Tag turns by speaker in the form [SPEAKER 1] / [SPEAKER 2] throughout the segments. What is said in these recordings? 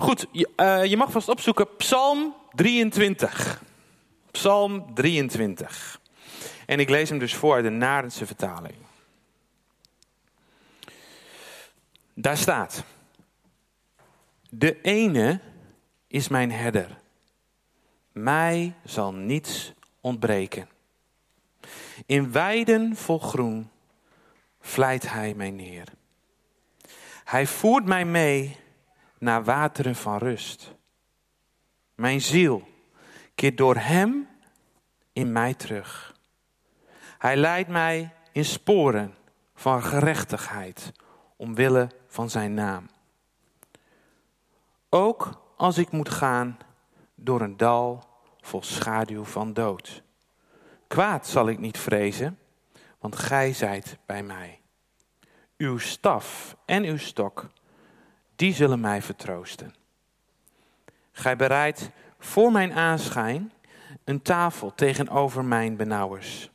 [SPEAKER 1] Goed, je, uh, je mag vast opzoeken Psalm 23. Psalm 23. En ik lees hem dus voor uit de Narense vertaling. Daar staat: De ene is mijn herder. Mij zal niets ontbreken. In weiden vol groen vlijt hij mij neer. Hij voert mij mee naar wateren van rust. Mijn ziel keert door hem in mij terug. Hij leidt mij in sporen van gerechtigheid omwille van zijn naam. Ook als ik moet gaan door een dal vol schaduw van dood. Kwaad zal ik niet vrezen, want gij zijt bij mij. Uw staf en uw stok, die zullen mij vertroosten. Gij bereidt voor mijn aanschijn een tafel tegenover mijn benauwers.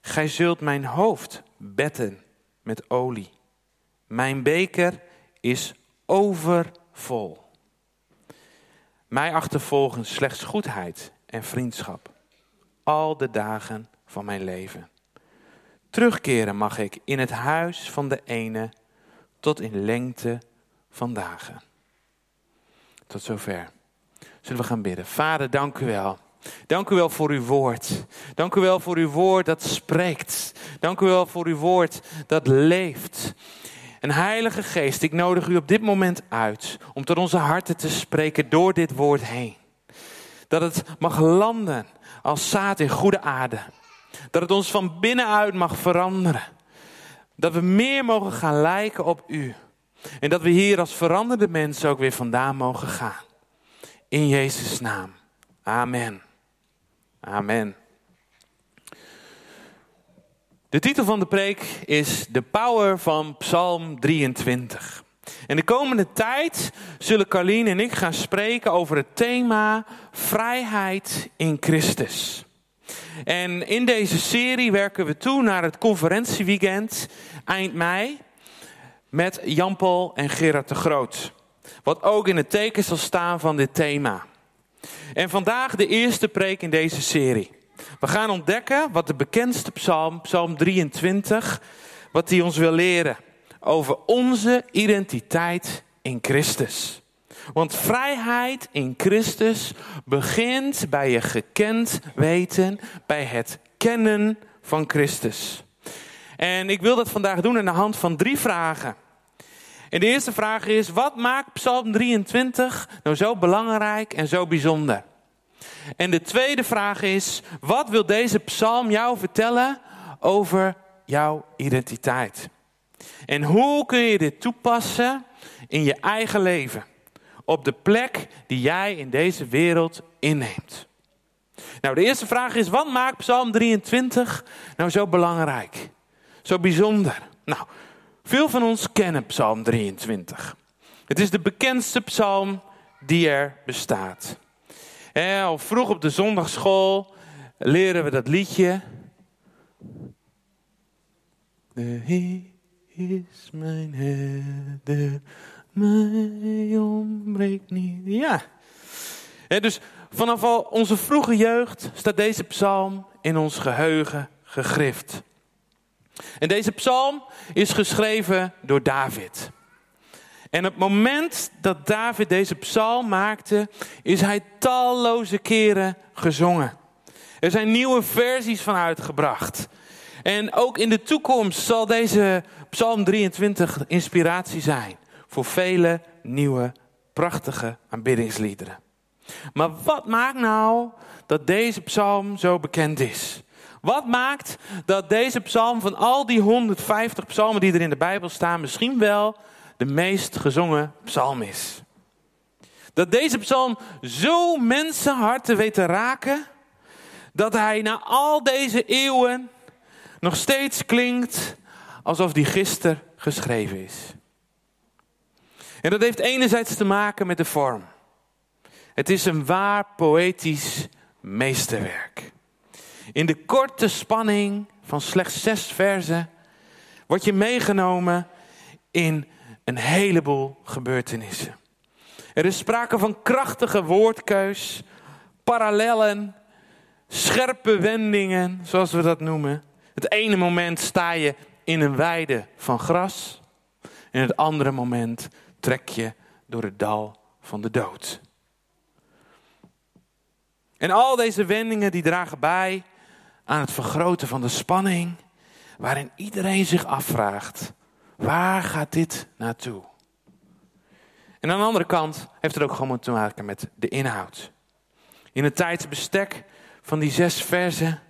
[SPEAKER 1] Gij zult mijn hoofd betten met olie. Mijn beker is overvol. Mij achtervolgen slechts goedheid en vriendschap. Al de dagen van mijn leven. Terugkeren mag ik in het huis van de ene tot in lengte van dagen. Tot zover. Zullen we gaan bidden. Vader, dank u wel. Dank u wel voor uw woord. Dank u wel voor uw woord dat spreekt. Dank u wel voor uw woord dat leeft. En Heilige Geest, ik nodig u op dit moment uit om tot onze harten te spreken door dit woord heen. Dat het mag landen als zaad in goede aarde. Dat het ons van binnenuit mag veranderen. Dat we meer mogen gaan lijken op u. En dat we hier als veranderde mensen ook weer vandaan mogen gaan. In Jezus' naam. Amen. Amen. De titel van de preek is De Power van Psalm 23. En de komende tijd zullen Carlien en ik gaan spreken over het thema vrijheid in Christus. En in deze serie werken we toe naar het conferentieweekend eind mei met Jan-Paul en Gerard de Groot. Wat ook in het teken zal staan van dit thema. En vandaag de eerste preek in deze serie. We gaan ontdekken wat de bekendste psalm, psalm 23, wat hij ons wil leren over onze identiteit in Christus. Want vrijheid in Christus begint bij je gekend weten, bij het kennen van Christus. En ik wil dat vandaag doen aan de hand van drie vragen. En de eerste vraag is: wat maakt Psalm 23 nou zo belangrijk en zo bijzonder? En de tweede vraag is: wat wil deze psalm jou vertellen over jouw identiteit? En hoe kun je dit toepassen in je eigen leven? Op de plek die jij in deze wereld inneemt. Nou, de eerste vraag is: wat maakt Psalm 23 nou zo belangrijk? Zo bijzonder? Nou, veel van ons kennen Psalm 23. Het is de bekendste psalm die er bestaat. al vroeg op de zondagschool leren we dat liedje. De Heer is mijn herder, mij ontbreekt niet. Ja. dus vanaf al onze vroege jeugd staat deze psalm in ons geheugen gegrift. En deze psalm is geschreven door David. En op het moment dat David deze psalm maakte, is hij talloze keren gezongen. Er zijn nieuwe versies van uitgebracht. En ook in de toekomst zal deze psalm 23 inspiratie zijn voor vele nieuwe, prachtige aanbiddingsliederen. Maar wat maakt nou dat deze psalm zo bekend is? Wat maakt dat deze psalm van al die 150 psalmen die er in de Bijbel staan, misschien wel de meest gezongen psalm is? Dat deze psalm zo mensenharten weet te raken, dat hij na al deze eeuwen nog steeds klinkt alsof die gisteren geschreven is. En dat heeft enerzijds te maken met de vorm. Het is een waar poëtisch meesterwerk. In de korte spanning van slechts zes versen word je meegenomen in een heleboel gebeurtenissen. Er is sprake van krachtige woordkeus, parallellen, scherpe wendingen, zoals we dat noemen. Het ene moment sta je in een weide van gras. En het andere moment trek je door het dal van de dood. En al deze wendingen die dragen bij aan het vergroten van de spanning, waarin iedereen zich afvraagt, waar gaat dit naartoe? En aan de andere kant heeft het ook gewoon te maken met de inhoud. In het tijdsbestek van die zes versen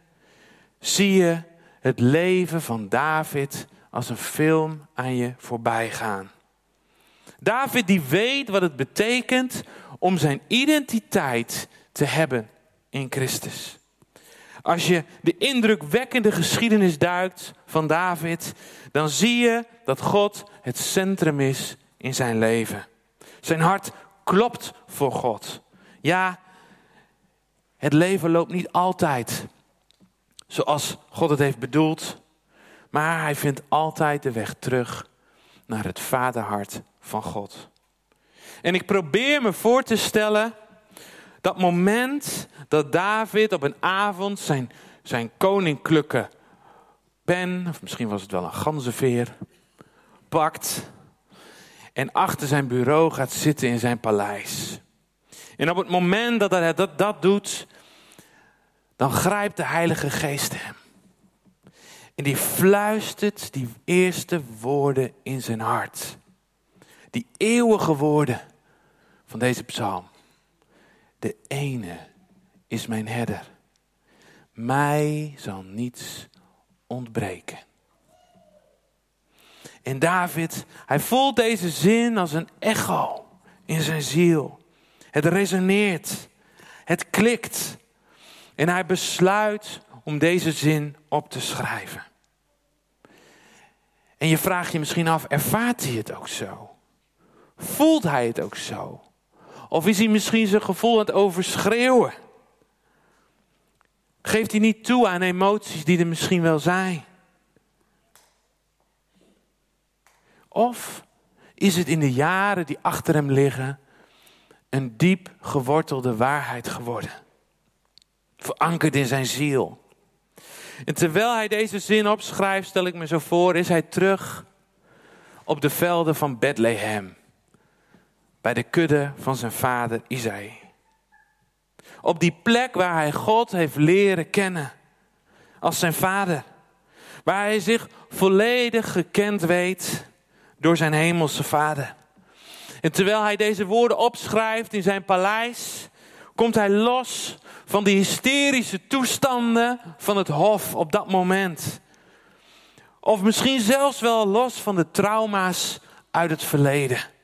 [SPEAKER 1] zie je het leven van David als een film aan je voorbij gaan. David die weet wat het betekent om zijn identiteit te hebben in Christus. Als je de indrukwekkende geschiedenis duikt van David, dan zie je dat God het centrum is in zijn leven. Zijn hart klopt voor God. Ja, het leven loopt niet altijd zoals God het heeft bedoeld, maar hij vindt altijd de weg terug naar het vaderhart van God. En ik probeer me voor te stellen dat moment dat David op een avond zijn, zijn koninklijke pen, of misschien was het wel een ganzenveer, pakt en achter zijn bureau gaat zitten in zijn paleis. En op het moment dat hij dat, dat doet, dan grijpt de Heilige Geest hem. En die fluistert die eerste woorden in zijn hart. Die eeuwige woorden van deze psalm. De ene is mijn herder. Mij zal niets ontbreken. En David, hij voelt deze zin als een echo in zijn ziel. Het resoneert. Het klikt. En hij besluit om deze zin op te schrijven. En je vraagt je misschien af, ervaart hij het ook zo? Voelt hij het ook zo? Of is hij misschien zijn gevoel aan het overschreeuwen? Geeft hij niet toe aan emoties die er misschien wel zijn? Of is het in de jaren die achter hem liggen een diep gewortelde waarheid geworden? Verankerd in zijn ziel. En terwijl hij deze zin opschrijft, stel ik me zo voor, is hij terug op de velden van Bethlehem. Bij de kudde van zijn vader Isaïe. Op die plek waar hij God heeft leren kennen. Als zijn vader. Waar hij zich volledig gekend weet door zijn hemelse vader. En terwijl hij deze woorden opschrijft in zijn paleis, komt hij los van die hysterische toestanden van het hof op dat moment. Of misschien zelfs wel los van de trauma's uit het verleden.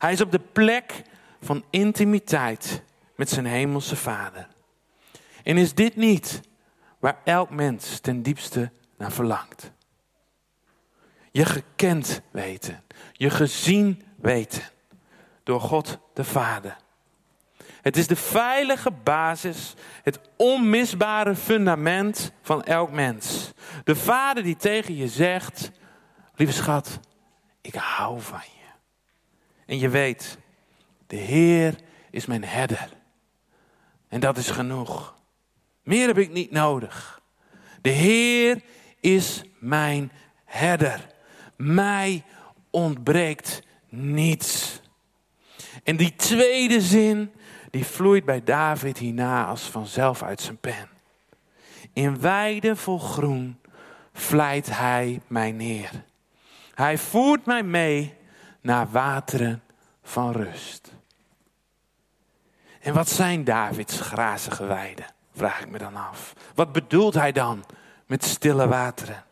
[SPEAKER 1] Hij is op de plek van intimiteit met zijn hemelse vader. En is dit niet waar elk mens ten diepste naar verlangt? Je gekend weten, je gezien weten door God de Vader. Het is de veilige basis, het onmisbare fundament van elk mens. De vader die tegen je zegt, lieve schat, ik hou van je. En je weet, de Heer is mijn herder. En dat is genoeg. Meer heb ik niet nodig. De Heer is mijn herder. Mij ontbreekt niets. En die tweede zin, die vloeit bij David hierna als vanzelf uit zijn pen. In weiden vol groen vlijt hij mij neer. Hij voert mij mee naar wateren van rust. En wat zijn Davids grazige weiden? Vraag ik me dan af. Wat bedoelt hij dan met stille wateren?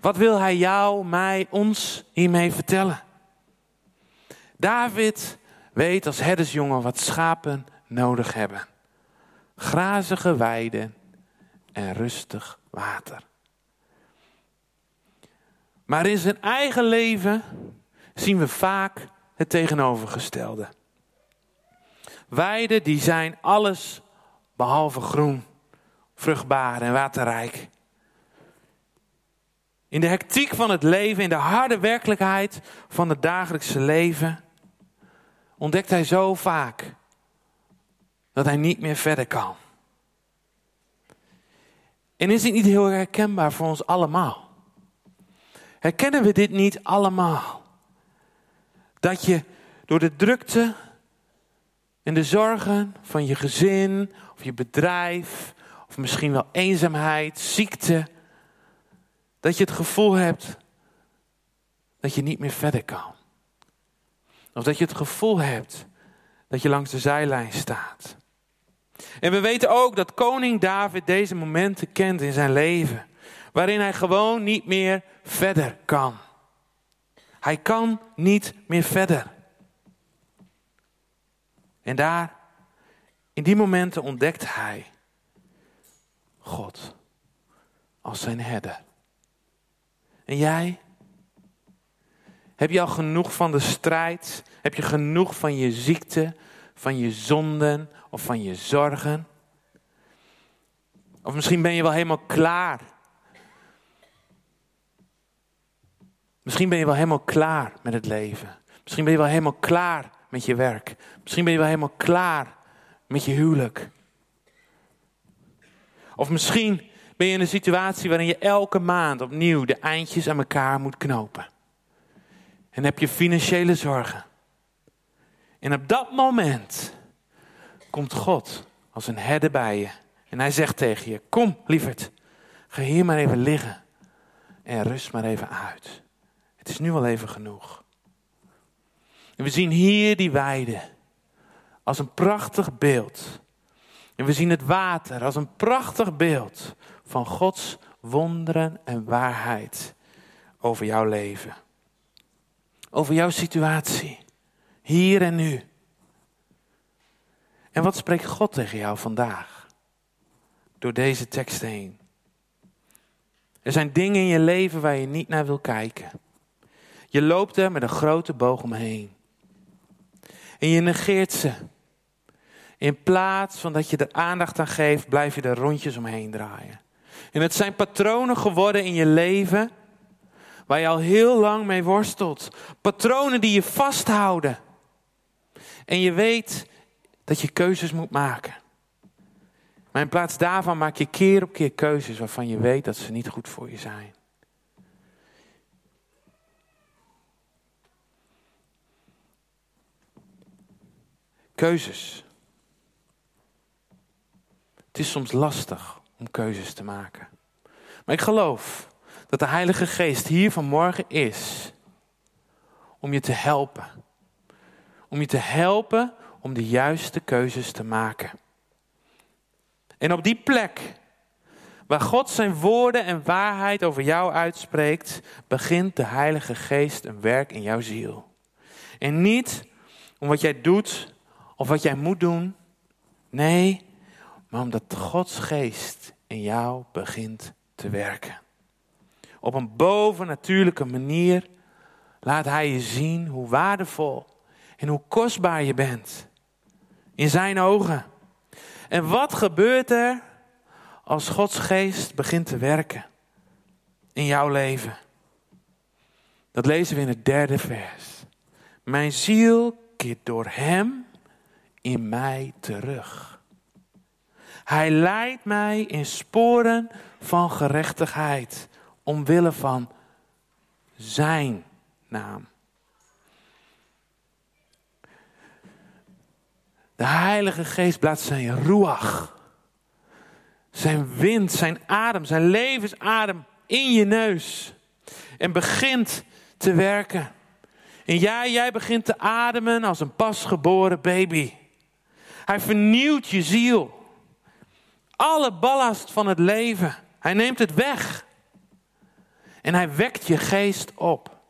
[SPEAKER 1] Wat wil hij jou, mij, ons hiermee vertellen? David weet als herdersjongen wat schapen nodig hebben. Grazige weiden en rustig water. Maar in zijn eigen leven zien we vaak het tegenovergestelde. Weiden die zijn alles behalve groen, vruchtbaar en waterrijk. In de hectiek van het leven, in de harde werkelijkheid van het dagelijkse leven, ontdekt hij zo vaak dat hij niet meer verder kan. En is dit niet heel herkenbaar voor ons allemaal? Herkennen we dit niet allemaal? Dat je door de drukte en de zorgen van je gezin of je bedrijf, of misschien wel eenzaamheid, ziekte, dat je het gevoel hebt dat je niet meer verder kan. Of dat je het gevoel hebt dat je langs de zijlijn staat. En we weten ook dat koning David deze momenten kent in zijn leven, waarin hij gewoon niet meer verder kan. Hij kan niet meer verder. En daar, in die momenten ontdekt hij God als zijn herder. En jij? Heb je al genoeg van de strijd? Heb je genoeg van je ziekte, van je zonden of van je zorgen? Of misschien ben je wel helemaal klaar. Misschien ben je wel helemaal klaar met het leven. Misschien ben je wel helemaal klaar met je werk. Misschien ben je wel helemaal klaar met je huwelijk. Of misschien ben je in een situatie waarin je elke maand opnieuw de eindjes aan elkaar moet knopen. En heb je financiële zorgen. En op dat moment komt God als een herder bij je. En hij zegt tegen je: Kom, lieverd, ga hier maar even liggen. En rust maar even uit. Het is nu al even genoeg. En we zien hier die weide als een prachtig beeld. En we zien het water als een prachtig beeld van Gods wonderen en waarheid over jouw leven. Over jouw situatie. Hier en nu. En wat spreekt God tegen jou vandaag? Door deze tekst heen. Er zijn dingen in je leven waar je niet naar wil kijken. Je loopt er met een grote boog omheen. En je negeert ze. In plaats van dat je er aandacht aan geeft, blijf je er rondjes omheen draaien. En het zijn patronen geworden in je leven waar je al heel lang mee worstelt. Patronen die je vasthouden. En je weet dat je keuzes moet maken. Maar in plaats daarvan maak je keer op keer keuzes waarvan je weet dat ze niet goed voor je zijn. Keuzes. Het is soms lastig om keuzes te maken. Maar ik geloof dat de Heilige Geest hier vanmorgen is om je te helpen. Om je te helpen om de juiste keuzes te maken. En op die plek waar God zijn woorden en waarheid over jou uitspreekt, begint de Heilige Geest een werk in jouw ziel. En niet om wat jij doet of wat jij moet doen. Nee, maar omdat Gods geest in jou begint te werken. Op een bovennatuurlijke manier laat Hij je zien hoe waardevol en hoe kostbaar je bent. In Zijn ogen. En wat gebeurt er als Gods geest begint te werken in jouw leven? Dat lezen we in het derde vers. Mijn ziel keert door Hem in mij terug. Hij leidt mij in sporen van gerechtigheid, omwille van zijn naam. De Heilige Geest plaatst zijn ruach, zijn wind, zijn adem, zijn levensadem in je neus en begint te werken. En jij, jij begint te ademen als een pasgeboren baby. Hij vernieuwt je ziel. Alle ballast van het leven. Hij neemt het weg. En hij wekt je geest op.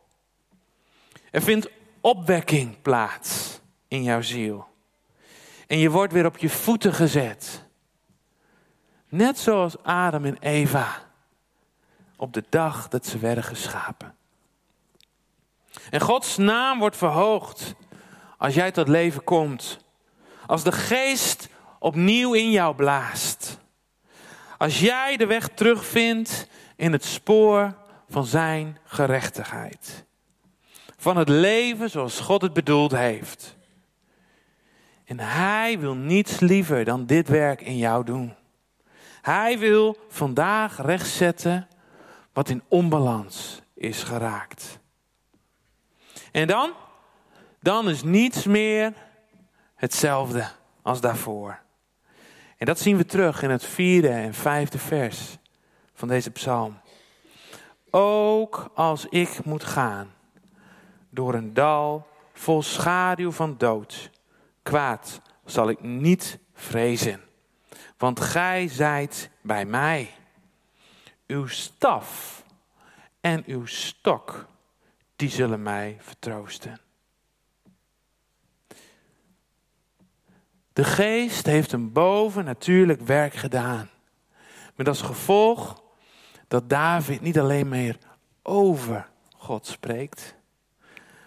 [SPEAKER 1] Er vindt opwekking plaats in jouw ziel. En je wordt weer op je voeten gezet. Net zoals Adam en Eva op de dag dat ze werden geschapen. En Gods naam wordt verhoogd als jij tot leven komt. Als de geest opnieuw in jou blaast. Als jij de weg terugvindt in het spoor van zijn gerechtigheid. Van het leven zoals God het bedoeld heeft. En hij wil niets liever dan dit werk in jou doen. Hij wil vandaag rechtzetten wat in onbalans is geraakt. En dan? Dan is niets meer hetzelfde als daarvoor. En dat zien we terug in het vierde en vijfde vers van deze psalm. Ook als ik moet gaan door een dal vol schaduw van dood, kwaad zal ik niet vrezen, want gij zijt bij mij. Uw staf en uw stok, die zullen mij vertroosten. De geest heeft een bovennatuurlijk werk gedaan. Met als gevolg dat David niet alleen meer over God spreekt,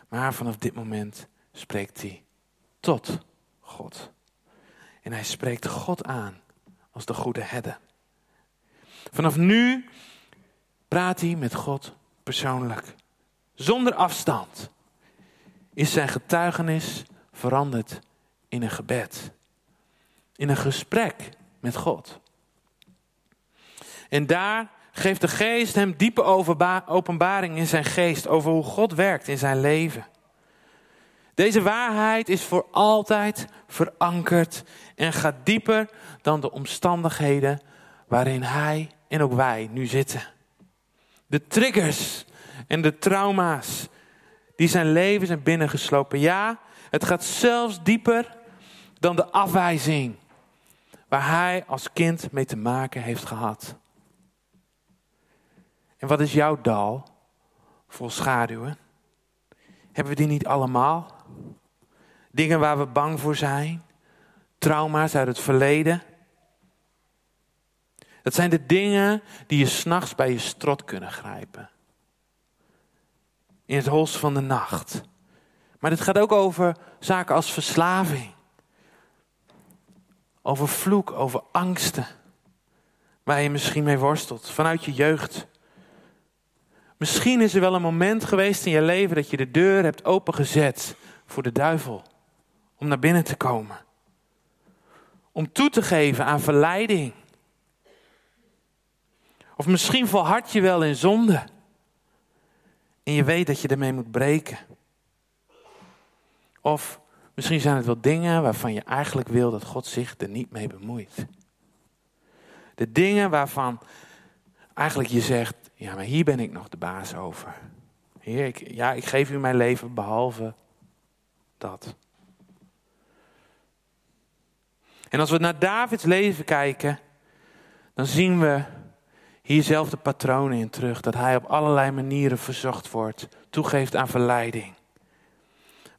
[SPEAKER 1] maar vanaf dit moment spreekt hij tot God. En hij spreekt God aan als de goede herder. Vanaf nu praat hij met God persoonlijk. Zonder afstand is zijn getuigenis veranderd in een gebed. In een gesprek met God. En daar geeft de geest hem diepe openbaring in zijn geest over hoe God werkt in zijn leven. Deze waarheid is voor altijd verankerd en gaat dieper dan de omstandigheden waarin hij en ook wij nu zitten. De triggers en de trauma's die zijn leven zijn binnengeslopen. Ja, het gaat zelfs dieper dan de afwijzing waar hij als kind mee te maken heeft gehad. En wat is jouw dal vol schaduwen? Hebben we die niet allemaal? Dingen waar we bang voor zijn, trauma's uit het verleden. Dat zijn de dingen die je s'nachts bij je strot kunnen grijpen. In het hols van de nacht. Maar dit gaat ook over zaken als verslaving. Over vloek, over angsten. Waar je misschien mee worstelt vanuit je jeugd. Misschien is er wel een moment geweest in je leven dat je de deur hebt opengezet voor de duivel. Om naar binnen te komen. Om toe te geven aan verleiding. Of misschien volhard je wel in zonde. En je weet dat je ermee moet breken. Of misschien zijn het wel dingen waarvan je eigenlijk wil dat God zich er niet mee bemoeit. De dingen waarvan eigenlijk je zegt, ja, maar hier ben ik nog de baas over. Heer, ik, ja, ik geef u mijn leven behalve dat. En als we naar Davids leven kijken, dan zien we hierzelfde patronen in terug. Dat hij op allerlei manieren verzocht wordt, toegeeft aan verleiding.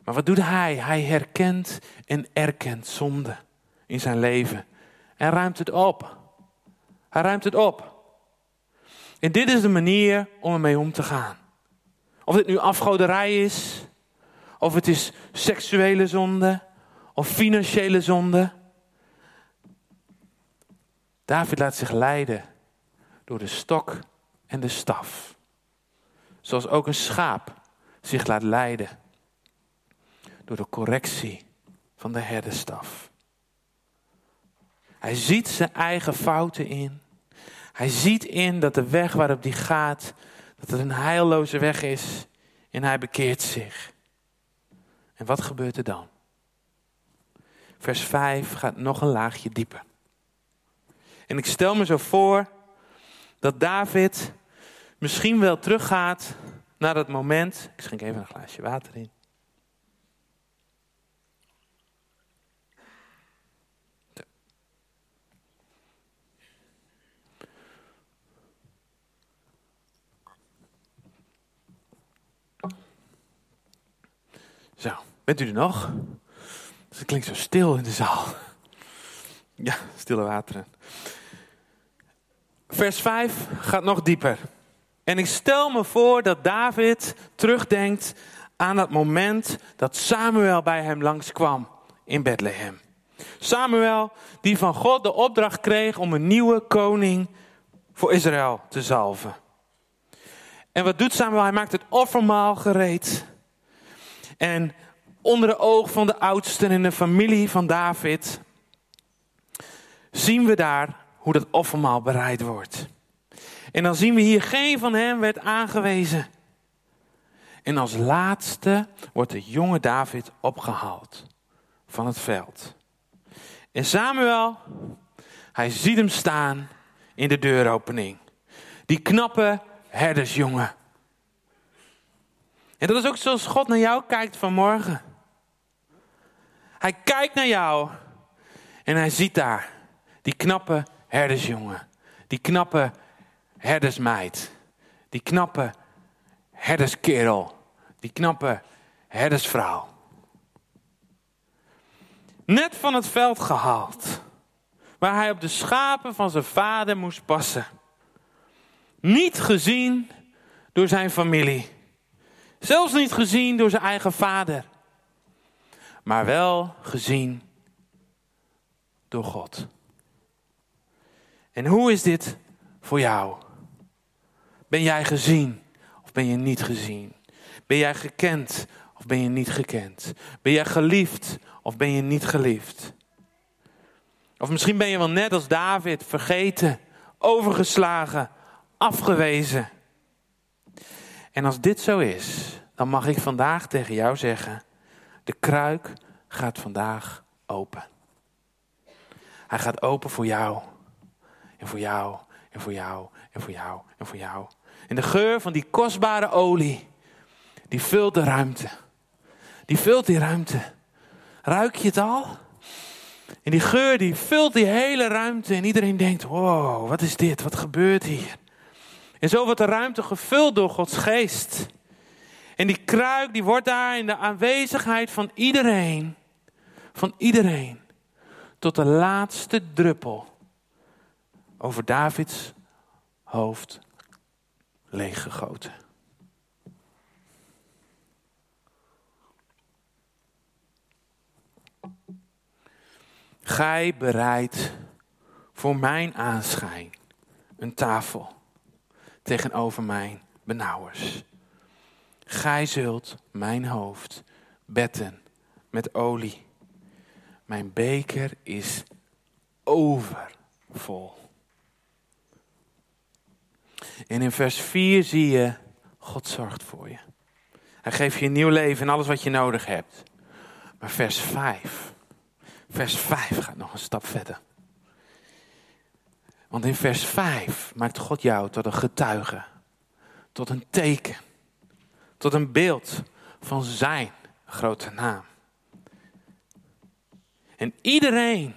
[SPEAKER 1] Maar wat doet hij? Hij herkent en erkent zonde in zijn leven. En ruimt het op. Hij ruimt het op. En dit is de manier om ermee om te gaan. Of het nu afgoderij is, of het is seksuele zonde, of financiële zonde. David laat zich leiden door de stok en de staf. Zoals ook een schaap zich laat leiden door de correctie van de herderstaf. Hij ziet zijn eigen fouten in. Hij ziet in dat de weg waarop hij gaat, dat het een heilloze weg is. En hij bekeert zich. En wat gebeurt er dan? Vers 5 gaat nog een laagje dieper. En ik stel me zo voor dat David misschien wel teruggaat naar dat moment. Ik schenk even een glaasje water in. Zo, bent u er nog? het klinkt zo stil in de zaal. Ja, stille wateren. Vers 5 gaat nog dieper. En ik stel me voor dat David terugdenkt aan dat moment dat Samuel bij hem langskwam in Bethlehem. Samuel die van God de opdracht kreeg om een nieuwe koning voor Israël te zalven. En wat doet Samuel? Hij maakt het offermaal gereed. En onder de oog van de oudsten in de familie van David, zien we daar hoe dat offermaal bereid wordt. En dan zien we hier geen van hen werd aangewezen. En als laatste wordt de jonge David opgehaald van het veld. En Samuel, hij ziet hem staan in de deuropening. Die knappe herdersjongen. En dat is ook zoals God naar jou kijkt vanmorgen. Hij kijkt naar jou en hij ziet daar die knappe herdersjongen. Die knappe herdersmeid. Die knappe herderskerel. Die knappe herdersvrouw. Net van het veld gehaald. Waar hij op de schapen van zijn vader moest passen. Niet gezien door zijn familie. Zelfs niet gezien door zijn eigen vader. Maar wel gezien door God. En hoe is dit voor jou? Ben jij gezien of ben je niet gezien? Ben jij gekend of ben je niet gekend? Ben jij geliefd of ben je niet geliefd? Of misschien ben je wel net als David vergeten, overgeslagen, afgewezen. En als dit zo is, dan mag ik vandaag tegen jou zeggen: de kruik gaat vandaag open. Hij gaat open voor jou. En voor jou. En voor jou. En voor jou. En voor jou. En de geur van die kostbare olie. Die vult de ruimte. Die vult die ruimte. Ruik je het al? En die geur die vult die hele ruimte. En iedereen denkt: wow, wat is dit? Wat gebeurt hier? En zo wordt de ruimte gevuld door Gods geest. En die kruik die wordt daar in de aanwezigheid van iedereen, van iedereen, tot de laatste druppel over Davids hoofd leeggegoten. Gij bereidt voor mijn aanschijn een tafel tegenover mijn benauwers. Gij zult mijn hoofd betten met olie. Mijn beker is overvol. En in vers 4 zie je, God zorgt voor je. Hij geeft je een nieuw leven en alles wat je nodig hebt. Maar vers 5, vers 5 gaat nog een stap verder. Want in vers 5 maakt God jou tot een getuige, tot een teken, tot een beeld van zijn grote naam. En iedereen,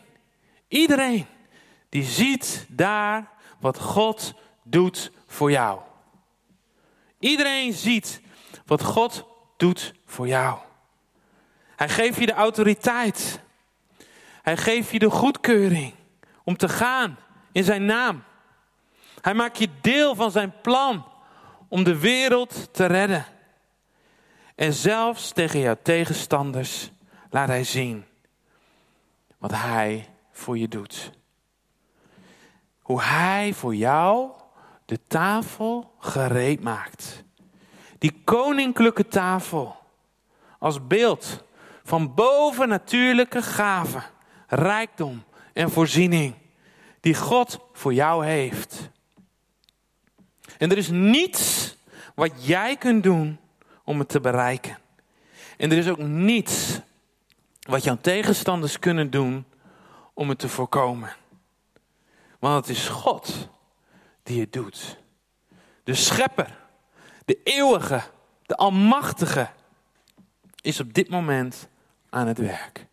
[SPEAKER 1] iedereen die ziet daar wat God doet voor jou. Iedereen ziet wat God doet voor jou. Hij geeft je de autoriteit. Hij geeft je de goedkeuring om te gaan in zijn naam. Hij maakt je deel van zijn plan om de wereld te redden. En zelfs tegen jouw tegenstanders laat hij zien wat hij voor je doet. Hoe hij voor jou de tafel gereed maakt. Die koninklijke tafel als beeld van bovennatuurlijke gaven, rijkdom en voorziening die God voor jou heeft. En er is niets wat jij kunt doen om het te bereiken. En er is ook niets wat jouw tegenstanders kunnen doen om het te voorkomen. Want het is God die het doet. De schepper, de eeuwige, de almachtige is op dit moment aan het werk.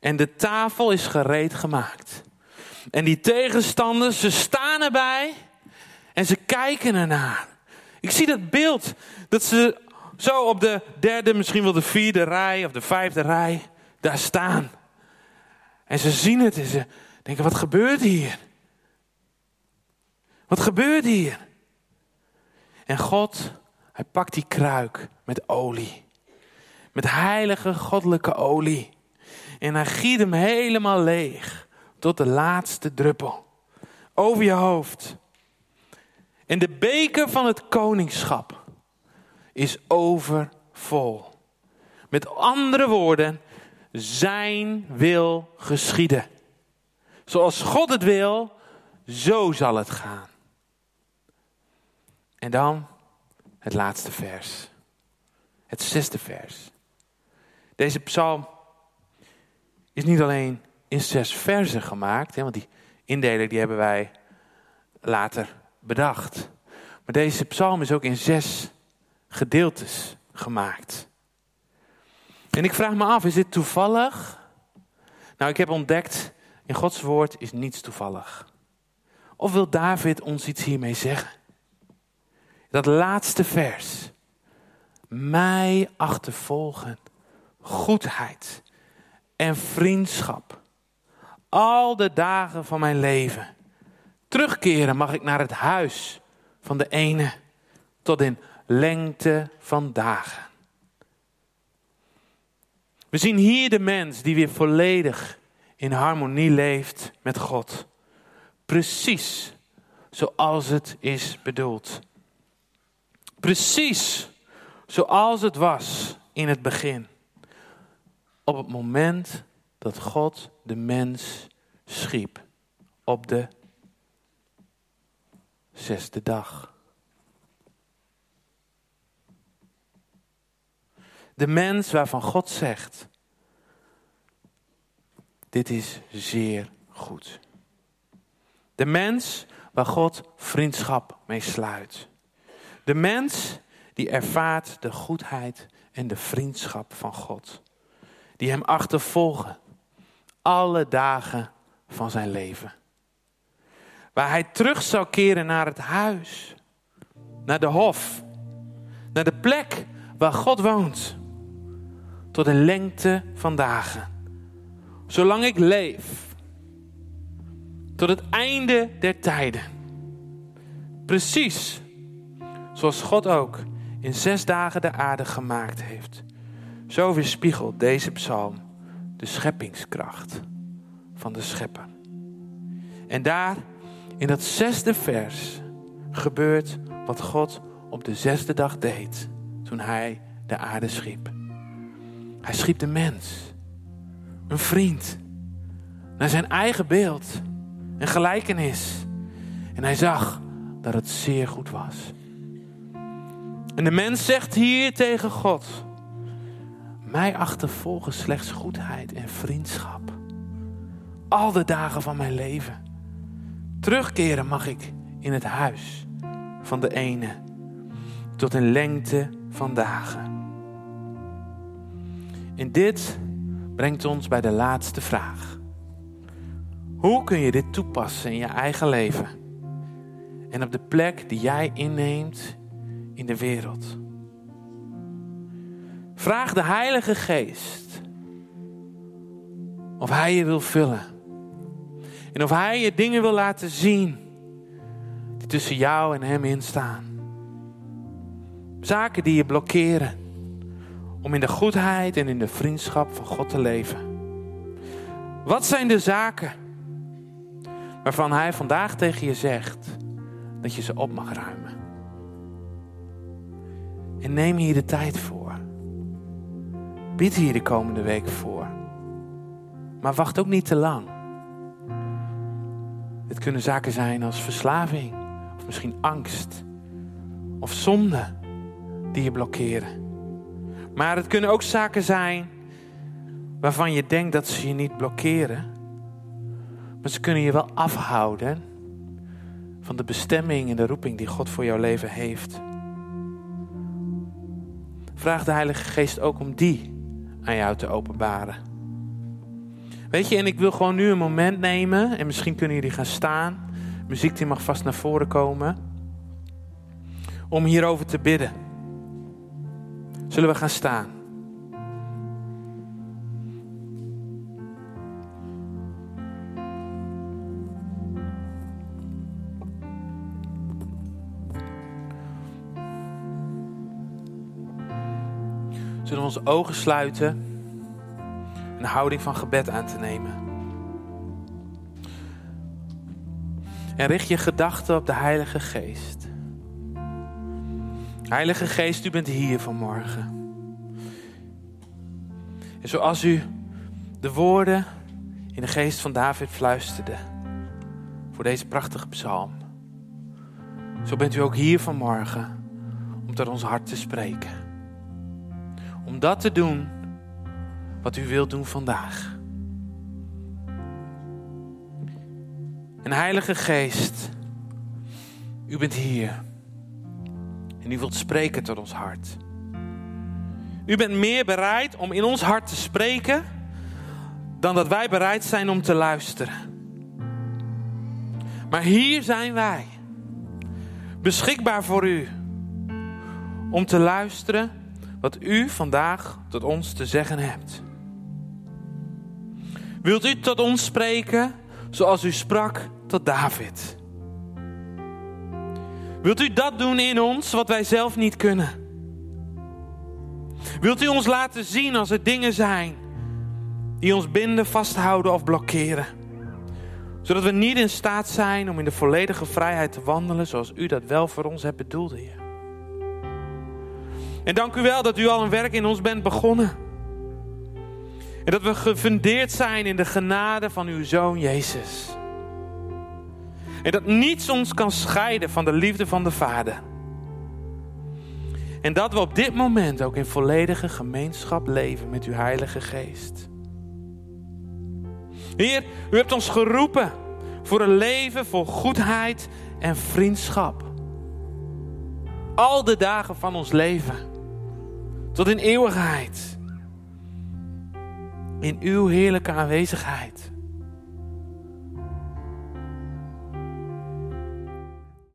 [SPEAKER 1] En de tafel is gereed gemaakt. En die tegenstanders, ze staan erbij en ze kijken ernaar. Ik zie dat beeld dat ze zo op de derde, misschien wel de vierde rij of de vijfde rij daar staan. En ze zien het en ze denken, wat gebeurt hier? Wat gebeurt hier? En God, hij pakt die kruik met olie. Met heilige goddelijke olie. En hij giet hem helemaal leeg. Tot de laatste druppel. Over je hoofd. En de beker van het koningschap is overvol. Met andere woorden, zijn wil geschieden. Zoals God het wil, zo zal het gaan. En dan het laatste vers. Het zesde vers. Deze psalm is niet alleen in zes versen gemaakt, hè, want die indeling die hebben wij later bedacht. Maar deze psalm is ook in zes gedeeltes gemaakt. En ik vraag me af, is dit toevallig? Nou, ik heb ontdekt, in Gods woord is niets toevallig. Of wil David ons iets hiermee zeggen? Dat laatste vers. Mij achtervolgen, goedheid en vriendschap. Al de dagen van mijn leven. Terugkeren mag ik naar het huis van de ene tot in lengte van dagen. We zien hier de mens die weer volledig in harmonie leeft met God. Precies zoals het is bedoeld. Precies zoals het was in het begin. Op het moment dat God de mens schiep. Op de zesde dag. De mens waarvan God zegt: Dit is zeer goed. De mens waar God vriendschap mee sluit. De mens die ervaart de goedheid en de vriendschap van God. Die hem achtervolgen alle dagen van zijn leven. Waar hij terug zou keren naar het huis, naar de hof, naar de plek waar God woont, tot een lengte van dagen. Zolang ik leef, tot het einde der tijden. Precies zoals God ook in zes dagen de aarde gemaakt heeft. Zo weerspiegelt deze psalm de scheppingskracht van de schepper. En daar, in dat zesde vers, gebeurt wat God op de zesde dag deed toen hij de aarde schiep. Hij schiep de mens, een vriend, naar zijn eigen beeld en gelijkenis. En hij zag dat het zeer goed was. En de mens zegt hier tegen God: Mij achtervolgen slechts goedheid en vriendschap. Al de dagen van mijn leven. Terugkeren mag ik in het huis van de ene tot een lengte van dagen. En dit brengt ons bij de laatste vraag. Hoe kun je dit toepassen in je eigen leven? En op de plek die jij inneemt in de wereld. Vraag de Heilige Geest of Hij je wil vullen. En of Hij je dingen wil laten zien die tussen jou en Hem instaan. Zaken die je blokkeren om in de goedheid en in de vriendschap van God te leven. Wat zijn de zaken waarvan Hij vandaag tegen je zegt dat je ze op mag ruimen? En neem hier de tijd voor. Bid hier de komende week voor. Maar wacht ook niet te lang. Het kunnen zaken zijn als verslaving, of misschien angst, of zonde die je blokkeren. Maar het kunnen ook zaken zijn waarvan je denkt dat ze je niet blokkeren, maar ze kunnen je wel afhouden van de bestemming en de roeping die God voor jouw leven heeft. Vraag de Heilige Geest ook om die aan jou te openbaren. Weet je, en ik wil gewoon nu een moment nemen. En misschien kunnen jullie gaan staan. Muziek die mag vast naar voren komen. Om hierover te bidden. Zullen we gaan staan? Onze ogen sluiten? Een houding van gebed aan te nemen. En richt je gedachten op de Heilige Geest. Heilige Geest, u bent hier vanmorgen. En zoals u de woorden in de geest van David fluisterde voor deze prachtige psalm, zo bent u ook hier vanmorgen om tot ons hart te spreken. Om dat te doen wat u wilt doen vandaag. En Heilige Geest, u bent hier. En u wilt spreken tot ons hart. U bent meer bereid om in ons hart te spreken dan dat wij bereid zijn om te luisteren. Maar hier zijn wij, beschikbaar voor u, om te luisteren wat u vandaag tot ons te zeggen hebt. Wilt u tot ons spreken zoals u sprak tot David? Wilt u dat doen in ons wat wij zelf niet kunnen? Wilt u ons laten zien als er dingen zijn die ons binden, vasthouden of blokkeren? Zodat we niet in staat zijn om in de volledige vrijheid te wandelen zoals u dat wel voor ons hebt bedoeld, Heer. En dank u wel dat u al een werk in ons bent begonnen. En dat we gefundeerd zijn in de genade van uw Zoon Jezus. En dat niets ons kan scheiden van de liefde van de Vader. En dat we op dit moment ook in volledige gemeenschap leven met uw Heilige Geest. Heer, u hebt ons geroepen voor een leven vol goedheid en vriendschap. Al de dagen van ons leven. Tot in eeuwigheid. In uw heerlijke aanwezigheid.